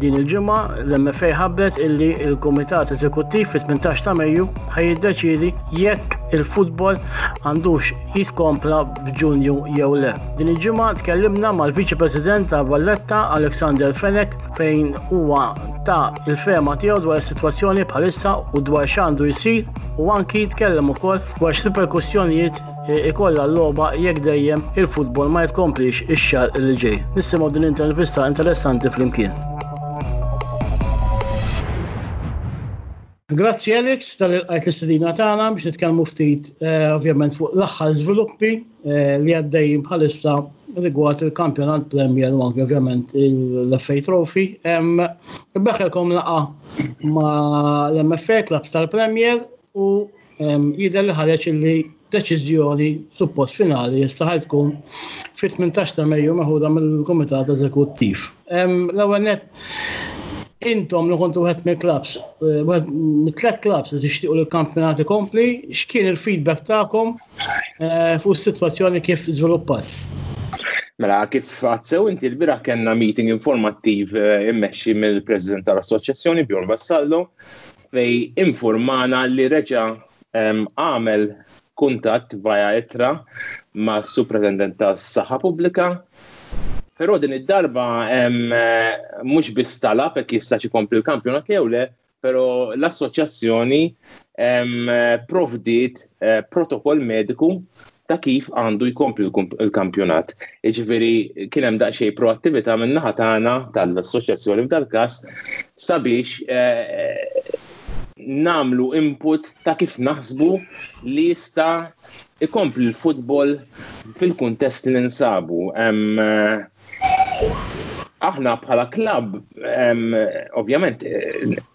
Din il-ġimgħa, l-MFA ħabbret illi l-Kumitat Eżekuttiv fit-18 ta' Mejju ħa jiddeċiedi jekk il-futbol għandux jitkompla b'Ġunju jew le. Din il-ġimgħa tkellimna mal-Viċi President ta' Valletta Alexander Fenech fejn huwa ta il-fehma tiegħu dwar is-sitwazzjoni bħalissa u dwar x'għandu jsir u anki tkellem ukoll dwar x'riperkussjonijiet ikollha l-logħba jekk dejjem il-futbol ma jitkomplix ix-xahar li ġej. Nisimgħu din intervista interessanti flimkien. Grazzi Alex tal-ilqajt l-istudina tagħna biex nitkellmu ftit eh, ovvjament fuq l-aħħar żviluppi eh, li għaddejjin bħalissa rigward il-kampjonat Premier u anke ovvjament l-FA Trophy. Beħelkom laqa ma l-MFA Clubs tal-Premier u jidher li ħareġ li deċiżjoni suppost finali issa ħaj tkun fit-18 ta' Mejju meħuda mill-Kumitat Eżekuttiv. L-ewwel net intom li kontu wieħed mill-klabs, eh, wieħed mit-tlet klabs li tixtiequ li l-kampjonat ikompli, x'kien il-feedback tagħkom eh, fuq is-sitwazzjoni kif żviluppat? Mela, kif għadsew inti l-bira kena meeting informattiv eh, immexxi mill-President tal-Assoċjazzjoni Bjorn Vassallo fejn infurmana li reġa' għamel kuntatt via ittra mas-Supretendent tas-Saħħa Pubblika, però din id-darba mhux biss talab jekk jistax ikompli l-kampjonat jew le, però l-Assoċjazzjoni pprovdiet protokoll mediku ta' kif għandu jkompli l-kampjonat. Iġveri, kien hemm daqsxejn proattività minn naħa tagħna tal-assoċjazzjoni f'dal każ sabiex eh, namlu input ta' kif naħsbu li jista' ikompli l-futbol fil-kuntest li ninsabu. Eh, Aħna bħala klabb, ovvjament,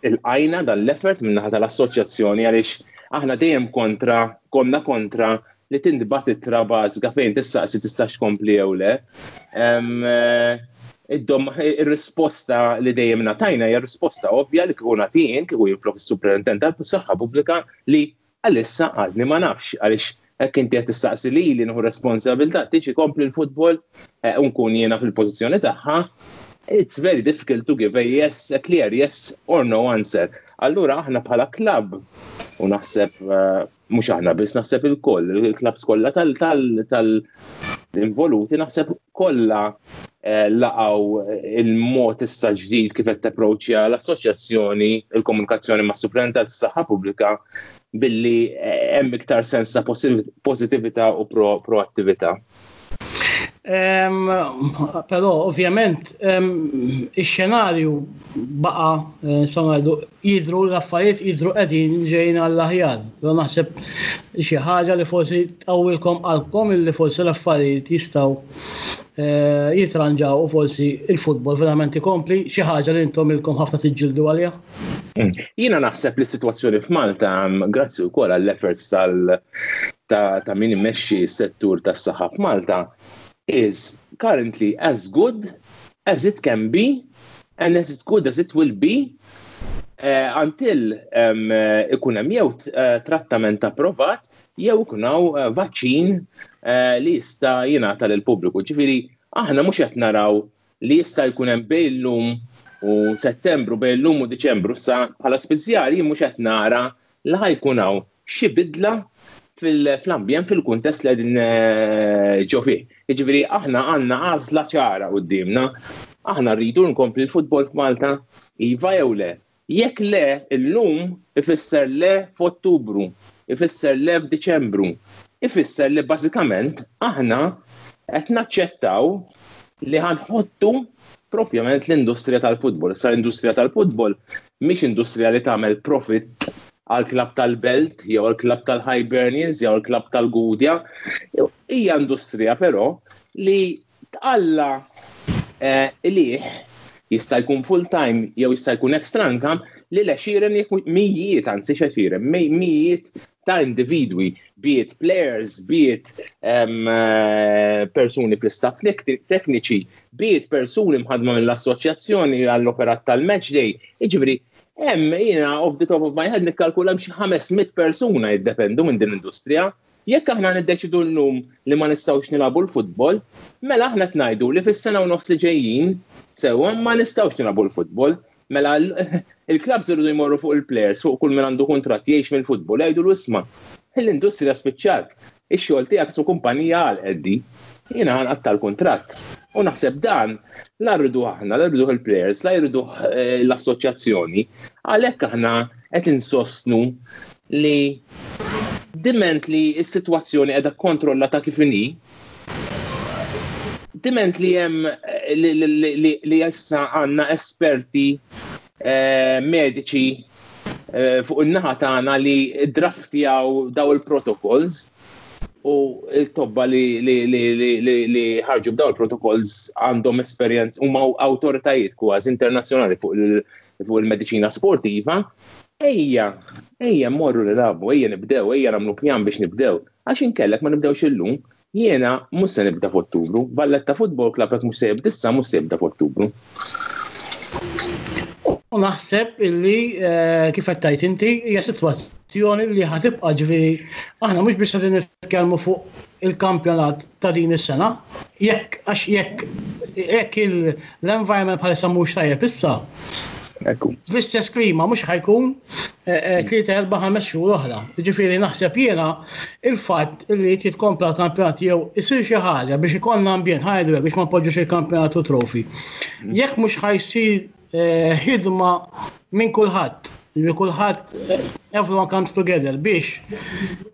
il-qajna dan l-effort minnaħa tal-assoċjazzjoni għaliex aħna dejjem kontra, konna kontra li tintbat it-trabazga fejn tistaqsi tista' xkompli jew le. Id-dom, il-risposta li dejjem natajna hija risposta ovvja li kikun għatijin, kiku jinflok il-superintendent tal-saxħa publika li Għalissa għadni ma nafx għaliex hekk inti qed tistaqsi lili nieħu responsabilità tiex ikompli l-futbol eh, u nkun jiena fil-pożizzjoni tagħha it's very difficult to give a yes, a clear yes or no answer. Allura aħna bħala klab, u naħseb eh, mhux aħna biss naħseb il-koll, il-klabs kollha tal-Malta, involuti naħseb kollha eh, laqgħu il-mod issa ġdid kif qed tapproċċja l-assoċjazzjoni il-komunikazzjoni ma' suprentat tas-saħħa pubblika billi eh, hemm iktar sens ta' pożittività u proattività. Però ovvjament ix-xenarju baqa' eh, jidhru l-affarijiet jidhru qegħdin ġejjin għall-aħjar. Però naħseb xi ħaġa li forsi tqawwilkom qalbkom illi forsi l-affarijiet jistgħu eh, jitranġaw u forsi il-futbol verament ikompli xi ħaġa li intom ilkom ħafna tiġġildu għaliha. Mm. Jiena naħseb li s-sitwazzjoni f'Malta mm, grazzi wkoll għall-efforts tal ta' min imexxi s-settur tas-saħħa f'Malta is currently as good as it can be and as it good as it will be eh, until um, ikun hemm jew eh, trattament approvat jew ikun hawn eh, vaċċin eh, li jista' jingħata lill pubbliku Ġifieri aħna mhux qed naraw li jista' jkun hemm bejn illum u Settembru, bejn illum u Diċembru, sa bħala spiżjar jien mhux qed nara li ħajkun hawn xi bidla fl-ambjent fil-kuntest li qegħdin eh, ġo fih. Jiġifieri aħna għandna għażla ċara quddiemna. Aħna rridu nkompli l-futbol f'Malta, iva jew le, Jekk le llum, ifisser le f'Ottubru, ifisser le f'Diċembru, ifisser li bażikament aħna qed naċċettaw li ħa nħottu propjament l-industrija tal-futbol. Issa l-industrija tal-futbol mhix industrija li tagħmel profitt għall-klabb tal-Belt jew għall-klabb tal-Hibernians jew għall-klabb tal-Gudja. Hija industrija però li tqalla qligħ jista' jkun full time jew jista' jkun extra income li l-għexieren jekk mijiet anzi xexieren mijiet ta' individwi biet players biet eh, persuni fl-istaff tekniċi biet persuni mħadma mill-assoċjazzjoni għall-operat tal-match day jiġifieri hemm jiena off the top of my head nikkalkula xi 500 persuna jiddependu minn din l-industrija Jekk aħna niddeċidu llum li ma nistgħux nilagħbu l-futbol, mela aħna qed ngħidu li fis-sena u nofs li ġejjin sewwa ma nistgħux nilagħbu l-futbol. Mela il-klabs irridu jmorru fuq il-plejers fuq kull min għandu kuntratt jgħix mill-futbol jgħidulu isma' l-industrija spiċċat. Ix-xogħol tiegħek su kumpanija għalqet di. Jiena għanqat tal-kuntratt. U naħseb dan la rridu aħna, la rridu il-plejers, la jridu eh, l-assoċjazzjoni. Għalhekk aħna qed insostnu li diment li s-sitwazzjoni qiegħda kkontrollata kif inhi, diment li hemm li issa għandna esperti eh, mediċi eh, fuq in-naħa tagħna li draftjaw daw il-protokolls u t-tobba li ħarġu b'daw il-protokolls għandhom esperjenz huma awtoritajiet kważi internazzjonali fuq fuq il-mediċina sportiva, ejja, ejja morru nilabu, ejja nibdew, ejja nagħmlu pjan biex nibdew. Għax inkellek ma nibdewx illum, jiena mhux se nibda f'Ottubru, Valletta Football Club hekk mhux se jibda issa mhux se jibda f'Ottubru. U naħseb illi eh, kif qed tgħid inti hija sitwazzjoni li ħad tibqa' ġifieri aħna mhux biex qegħdin nitkellmu fuq il-kampjonat ta' din is-sena, jekk għax jekk jekk l-environment bħalissa mhux tajjeb issa. Fl-istess klima mhux ħajkun eh, eh, tlieta erba' ħames xhur oħra. Ġifieri naħseb jiena il-fatt li titkompla l-kampjonat jew isir xi ħaġa biex ikollna ambjent ħajdu biex ma npoġġux il-kampjonat u trofi. Jekk mhux ħajsir eh, ħidma minn kulħadd, li kulħadd eh, everyone comes together biex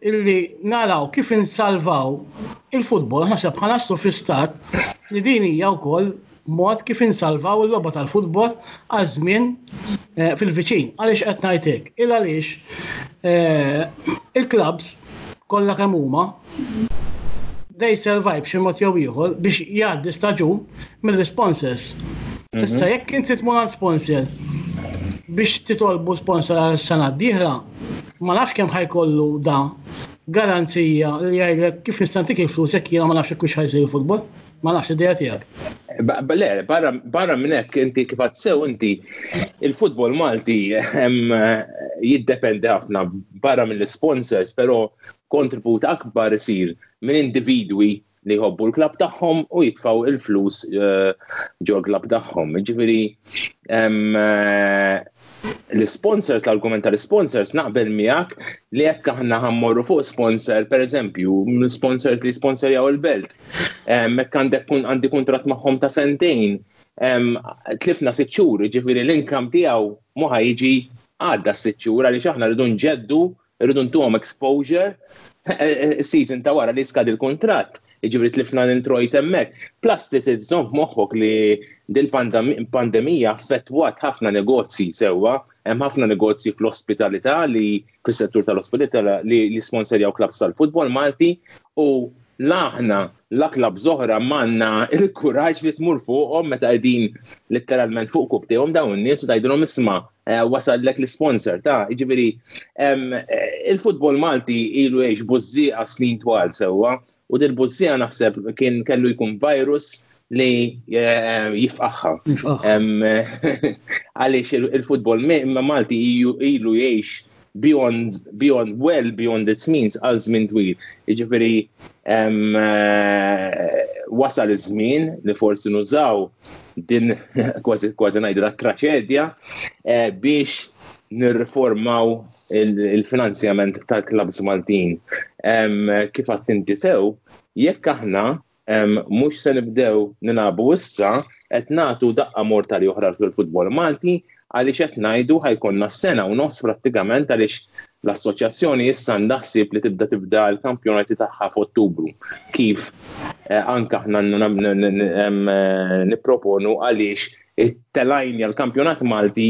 illi naraw kif insalvaw il-futbol, ħaseb bħala fi stat li din hija wkoll mod kif insalvaw il-logħba tal-futbol għaż-żmien eh, fil-viċin. Għaliex qed ngħidlek, il għaliex eh, il-klabs kollha kemm huma They survive b'xi mod jew ieħor biex jgħaddi staġun mill-isponsors. Issa jekk inti tmur għand sponsor biex titolbu sponsor għal sena d-dieħla, ma nafx kemm ħajkollu da garanzija li jgħidlek kif nistantik il-flus jekk jiena ma nafx kux ħajsir il-futbol. Ma nafx id-dija tiegħek. Le, barra minn hekk inti kif sew inti il-futbol Malti jiddependi ħafna barra mill-sponsors, però Kontribut akbar isir minn individwi li jħobbu l-klabb tagħhom u jitfgħu il-flus ġol klabb tagħhom. Ġifieri l-sponsors, l-argument tal-sponsors naqbel miegħek li jekk aħna ħammorru fuq sponsor, per eżempju, sponsors li sponsorjaw il-belt, jekk għandek kun għandi kontrat magħhom ta' sentejn, tlifna sitt xhur, ġifieri l-inkam tiegħu moħa jiġi għadda s-sitt xhur għaliex aħna rridu nġeddu Irridu ntuhom exposure, season ta' wara li skad il-kuntratt, jiġifieri tlifna l-introjt hemmhekk. Plus li tiżżomm f'moħħok li din pandemija affettwat ħafna negozji sewwa, hemm ħafna negozji fl-ospitalità li fis-settur tal-ospitalità li jisponserjaw klabbs tal-futbol Malti u la aħna la klabbs oħra m'għandna l-kuraġġ li tmur fuqhom meta qegħdin litteralment fuq kubtihom dawn in-nies u tgħidilhom isma' Eh, wasallek l-sponsor ta' ġiviri eh, il-futbol Malti ilu jiex bużżieqa snin twal sewwa u dil bużżieqa naħseb kien kellu jkun virus li eh, jifqaħħa. Għaliex il-futbol Malti ilu jiex beyond, beyond, well beyond its means għal żmien twil. Jiġifieri eh, wasal iż-żmien li forsi nużaw din kważi kważi ngħidu la traċedja eh, biex nirriformaw il-finanzjament tal-klabs Maltin. Kif għattinti sew, jekk aħna Mhux se nibdew nilagħbu issa, qed nagħtu daqqa mortali oħra fil-futbol Malti għaliex qed ngħidu ħa jkollna sena u nofs prattikament għaliex l-Assoċjazzjoni issa għandha ħsieb li tibda tibda l-kampjonati tagħha f'Ottubru kif anke aħna nipproponu għaliex it-telgħin għall-kampjonat Malti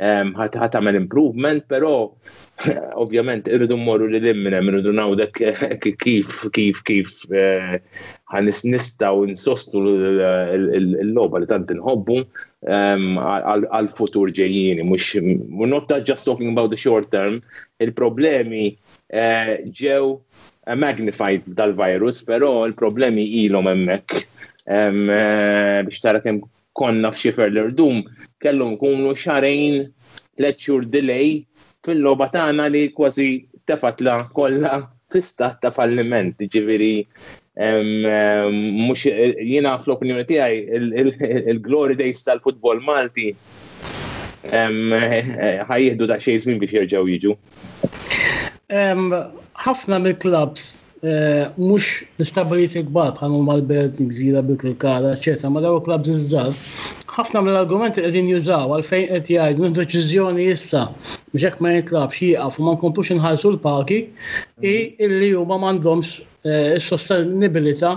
ħat għamel improvement, pero ovvjament irridu mmorru li l-immin hemm irridu nawdek kif kif kif eh, ħan nistaw nsostu l-loba li tant nħobbu għal-futur ġejjini, mux not just talking about the short term, il-problemi eh, ġew eh, magnified dal-virus, pero il-problemi ilhom hemmhekk biex tara kemm konna f'xifer l-irdum kellhom ikunu xarejn tliet xhur delay fil-logħba tagħna li kważi tefatla kollha fi stat ta' falliment. Ġifieri mhux jiena fl-opinjoni tiegħi il-glory days tal-futbol Malti ħajjieħdu ta' xejn żmien biex jerġgħu jiġu. Ħafna mill-klabs eh, mhux l-istabiliti kbar bħal huma l-belt, l-gżira, bil-kirkara, eċetera, ma dawk klabs iż-żgħar. Ħafna mill-argumenti qegħdin jużaw għalfejn qed jgħidu minn deċiżjoni issa biex hekk ma jitlabx jieqaf u ma nkomplux inħarsu l-pagi i illi huma m'għandhomx eh, is-sostenibilità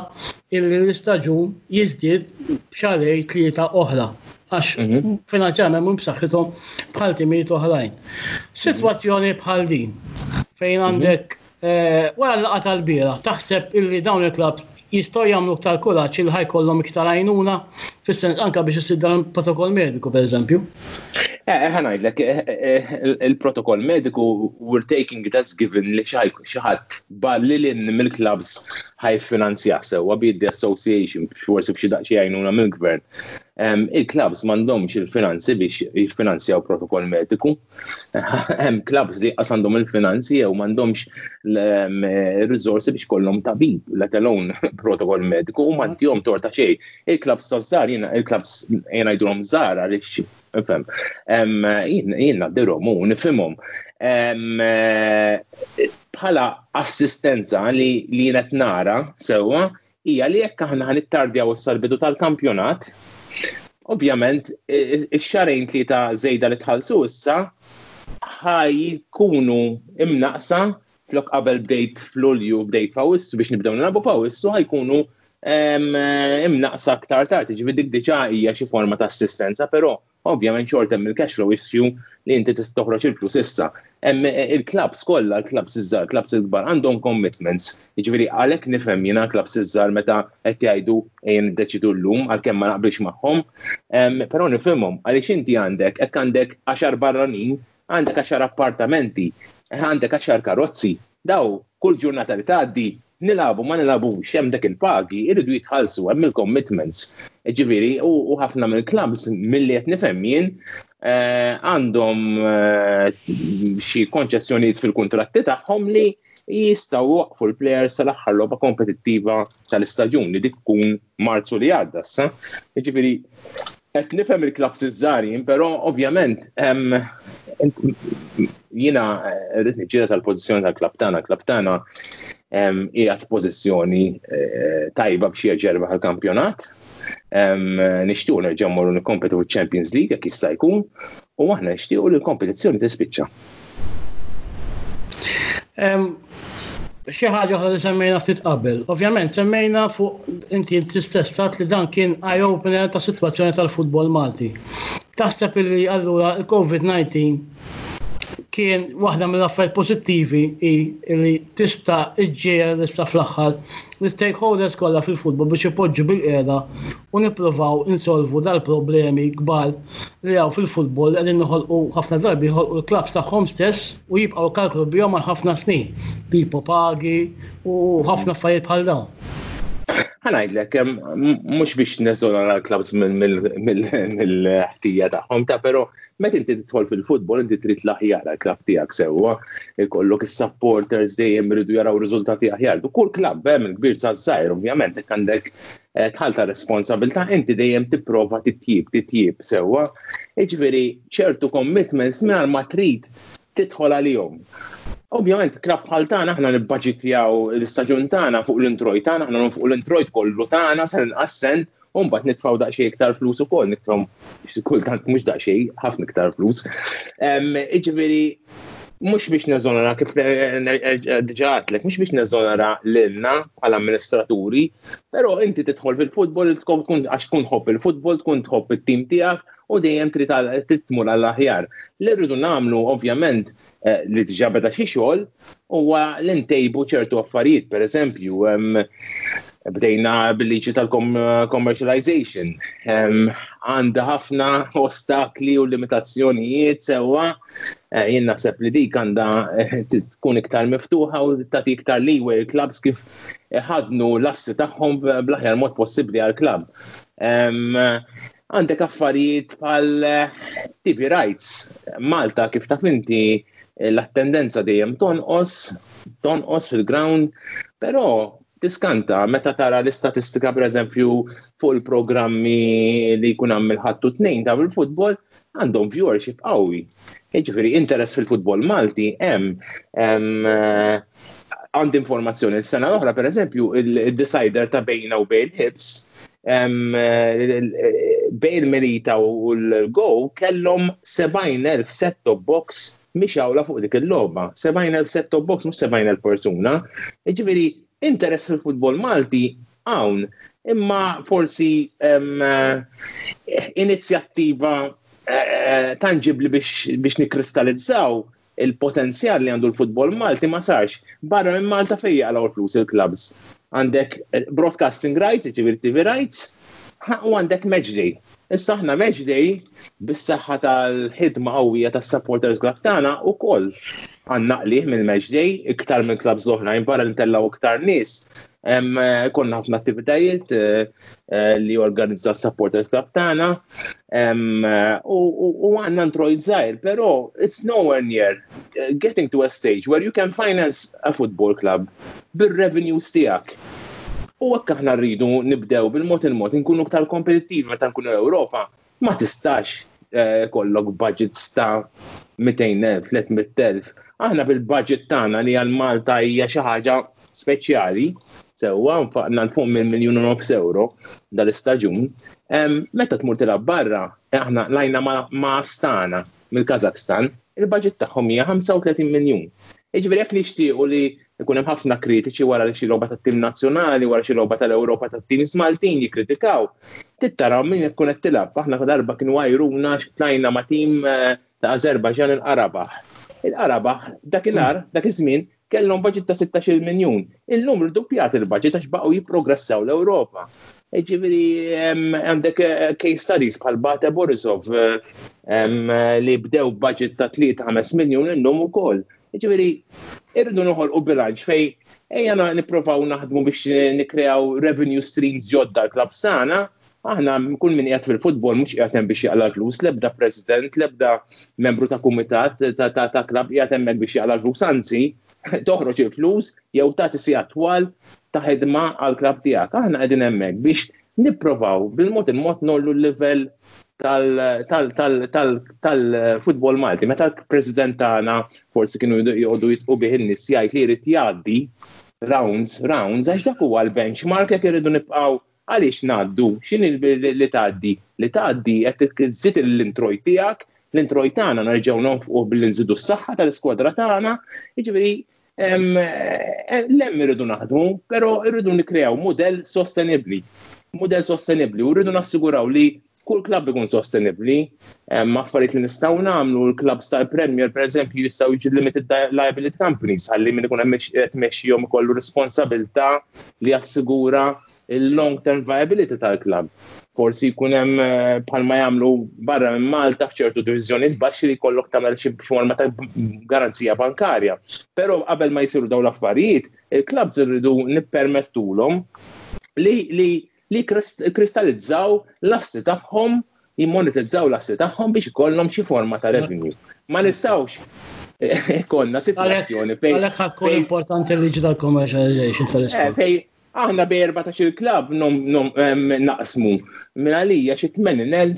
illi l-istaġun jiżdied b'xarej tlieta oħra għax mhm. finanzjament mhum b'saħħithom bħal timijiet oħrajn. Sitwazzjoni bħal din fejn mhm. għandek Wara l-laqgħa tal-bieraħ, taħseb illi dawn il-klabbs jistgħu jagħmlu iktar kuraġġ illi ħa jkollhom iktar għajnuna fis-sens anke biex isir dan il-protokoll mediku pereżempju? Eh, ħa ngħidlek, eh, eh, il-protokoll mediku we're taking it as given li xi ħadd balli lil mill-klabbs ħajfinanzja sewwa bi the association forsi b'xi daqsxi għajnuna mill-gvern. Il-klabbs m'għandhomx il-finanzi biex jiffinanzjaw protokoll mediku. hemm klabs li qas għandhom il-finanzi jew m'għandhomx l-riżorsi biex kollhom tabib, let alone protokoll mediku, u m'għandhom torta xejn. Il-klabs ta' żgħar, jiena il-klabs jiena jidhom żgħar għaliex Fem, jien naddirhom u nifhimhom. Bħala assistenza li jienet nara sewwa, hija li jekk aħna ħan ittardjaw is-salbidu tal-kampjonat, ovvjament ix-xarejn tlieta żejda li tħallsu issa ħaj jkunu imnaqsa flok qabel bdejt f'Lulju bdejt f'Awissu biex nibdew nilagħbu f'Awissu ħajkunu imnaqsa aktar tard, ġifieri dik diġà hija xi forma ta' assistenza, però Ovvjament xorta hemm il-cash flow issue li inti tista' toħroġ il-flus issa. Hemm eh, il-klabs kollha, l-klabs iż-żgħar, klabs il-kbar għandhom commitments. Jiġifieri għalhekk nifhem jiena klabs iż-żgħar meta qed jgħidu ejja niddeċidu llum għalkemm ma naqbilx magħhom. Però nifhimhom għaliex inti għandek hekk għandek għaxar barranin, għandek għaxar appartamenti, għandek għaxar karozzi, Daw, kull ġurnata li tgħaddi, nilagħbu, ma nilagħbux, hemm dak il-pagi, iridu jitħallsu, hemm il-commitments. Ġifieri, u ħafna mill-clubs, milli qed nifhem jien, eh, għandhom eh, xi konċessjonijiet fil-kuntratti tagħhom li jistgħu waqfu l-plejers tal-aħħar logħba kompetittiva tal-istaġun li dik tkun Marzu li għadda issa. Jiġifieri qed nifhem il-klabbs iż-żgħar jien, però ovvjament jiena rrid niġġiela tal-pożizzjoni tal-klabb tagħna, klabb tagħna qiegħed pożizzjoni eh, tajba biex jerġa' il-kampjonat. Nixtiequ nerġa' mmorru nikkompetu fiċ-Champions League jekk jista' jkun u aħna nixtiequ li l-kompetizzjoni tispiċċa. Xi ħaġa oħra li semmejna ftit qabel. Ovvjament semmejna fuq inti inti stess tat li dan kien eye opener ta' sitwazzjoni tal-futbol Malti. Taħseb li allura il-COVID-19 kien waħda mill-affarijiet pożittivi li tista' iġġiel issa fl-aħħar l-stakeholders kollha fil-futbol biex ipoġġu bil-qiegħda u nippruvaw insolvu dal-problemi kbar li hawn fil-futbol li qegħdin noħolqu ħafna drabi joħolqu l-klabbs tagħhom stess u jibqgħu jkalklu bihom għal ħafna snin, tipo pagi u ħafna affarijiet bħal dawn. Ħanajdlek, mhux biex neżonora l-klabbs mill-ħtija tagħhom ta' però meta inti tidħol fil-futbol inti trid l-aħjar għall-klabb tiegħek sewwa, ikollok is-supporters dejjem iridu jaraw riżultati aħjar. Kull klabb hemm il-kbir sa żgħir ovvjament hekk għandek eh, tħal ta' responsabilità inti dejjem tipprova titjib, titjib sewwa. Iġveri, ċertu commitments mingħajr ma trid tidħol għalihom. Ovvjament, krab bħal tagħna aħna nibbaġitjaw l-istaġun tagħna fuq l-introjt tagħna, aħna fuq l-introjt kollu tagħna se inqas sent u mbagħad nitfgħu daqsxejn iktar flus ukoll nitfgħu kultant mhux daqsxejn ħafna iktar flus. Iġifieri mhux biex neżonara kif diġà għatlek, mhux biex neżonara lilna bħala amministraturi, Però inti tidħol fil-futbol tkun tkun għax tkun ħobb il-futbol, tkun tħobb it-tim tiegħek u dejjem trid titmur għall aħjar. Li rridu nagħmlu ovvjament eh, li diġà beda xi xogħol huwa li ntejbu ċertu affarijiet, pereżempju bdejna bil-liġi tal-commercialization. Għanda ħafna ostakli u limitazzjonijiet sewa, eh, jien naħseb li dik għanda eh, tkun iktar miftuħa u tagħti iktar liwe il-klabs kif iħadnu l-assi tagħhom bl-aħjar mod possibbli għall-klabb. Għandek affarijiet bħal eh, TV rights. Malta kif taf inti l-attendenza dejjem tonqos, tonqos fil-ground, però tiskanta meta tara l-istatistika pereżempju fuq il-programmi li jkun hemm il-ħattu tnejn ta' il-futbol, għandhom viewership qawwi. Jiġifieri interess fil-futbol Malti hemm għand informazzjoni s-sena l-oħra pereżempju il-decider ta' bejna u bejn ħibs bejn Melita u l-Go kellhom 70,000 set-top box miex għawla fuq dik il-logħba. 70,000 set-top box mhux 70,000 persuna. Jiġifieri interess fil-futbol Malti hawn, imma forsi inizjattiva eh, tanġibli biex nikristalizzaw il-potenzjal li għandu l-futbol Malti ma sarx. Barra minn Malta fejja għalaw flus il-klabs. Għandek eh, broadcasting rights, ġivir TV rights, u għandek matchday. Issa aħna match day bis-saħħa tal-ħidma qawwija tas-supporters club tagħna wkoll għandna qliħ mill-match day iktar minn klabs l-oħrajn barra li ntellgħu iktar nies. Eh, konna ħafna attivitajiet eh, eh, li organizza s-supporters club tagħna u għandna ntroj żgħir, però it's nowhere near uh, getting to a stage where you can finance a football club bil-revenues tijak. U għak aħna rridu nibdew bil-mot il-mot nkunu ktar kompetittivi meta nkunu Ewropa, ma tistax eh, kollok budget ta' 200.000, 300.000. Aħna bil-budget tagħna li għal Malta hija xi ħaġa speċjali, sewwa nfaqna l fuq minn miljun u euro dal-istaġun, Meta tmur tilab barra, aħna lajna ma' stana, mill-Kazakstan, il-baġit tagħhom hija 35 miljun. Jiġifieri jekk nixtiequ li jkun hemm ħafna kritiċi wara li xi logħba tat-tim nazzjonali, wara xi logħba tal-Ewropa tat-teams Maltin jikkritikaw, trid taraw min ikun qed tilgħab. Aħna ta' darba kienu għajruna għax tlajna ma' tim eh, ta' Azerbaijan il-Qarabah. Il-Qarabah dakinhar, dak iż-żmien, Kellhom baġit ta' 16 miljun. Illum rduppjat il-baġit għax baqgħu jipprogressaw l-Ewropa. E ġifieri għandek eh, case studies bħal Bate Borisov eh, eh, li bdew baġit ta' 3-5 miljun illum ukoll. E ġifieri irridu noħolqu bilanċ fej ejja nipprovaw naħdmu biex nikrew revenue streams ġodda l-klab sana Aħna kull min qiegħed fil-futbol mhux qiegħed hemm biex jaqla' l-flus, l-ebda president, l-ebda membru ta' kumitat ta' klabb qiegħed hemmhekk biex jaqla' l-flus, anzi toħroġ il-flus jew tagħti siegħa twal ta' ħidma għall-klabb tiegħek. Aħna qegħdin hemmhekk biex nipprovaw bil-mod il-mod nollu l-livell tal-futbol Malti. Meta l-president tagħna forsi kienu jgħodu jitqu bih in-nies jgħid li jrid jgħaddi rounds, rounds, għax dak huwa l-benchmark jekk irridu nibqgħu Għaliex ngħaddu? X'inhi li tgħaddi? Li tgħaddi qed iżżid l-introjt tiegħek, l-introjt tagħna nerġgħu nonfqu billi nżidu s-saħħa tal-iskwadra tagħna, jiġifieri l-hemm irridu naħdmu, però rridu nikkrejaw mudell sostenibbli. Mudell sostenibbli u rridu nassiguraw li f'kull klabb ikun sostenibbli. Hemm affarijiet li nistgħu nagħmlu l-klabbs tal-Premier pereżempju jistgħu jiġu limited liability companies ħalli min ikun hemm qed mexxihom ikollu responsabilità li jassigura il-long term viability tal-klabb. Forsi jkun hemm eh, bħalma jagħmlu barra minn Malta f'ċertu diviżjonijiet baxxi li jkollok tagħmel xi forma ta' garanzija bankarja. Però qabel ma jsiru dawn l-affarijiet, il-klabbs irridu nippermettulhom li li li kristallizzaw l-assi tagħhom, jimmonetizzaw l-assi tagħhom biex ikollhom xi forma ta' revenue. Ma nistgħux eh, konna situazzjoni fejn. Għalhekk ħadd tkun importanti li ġi tal-commercialization eh, tal-isport. Aħna bej 14 klab naqsmu minn għalija xi 80,000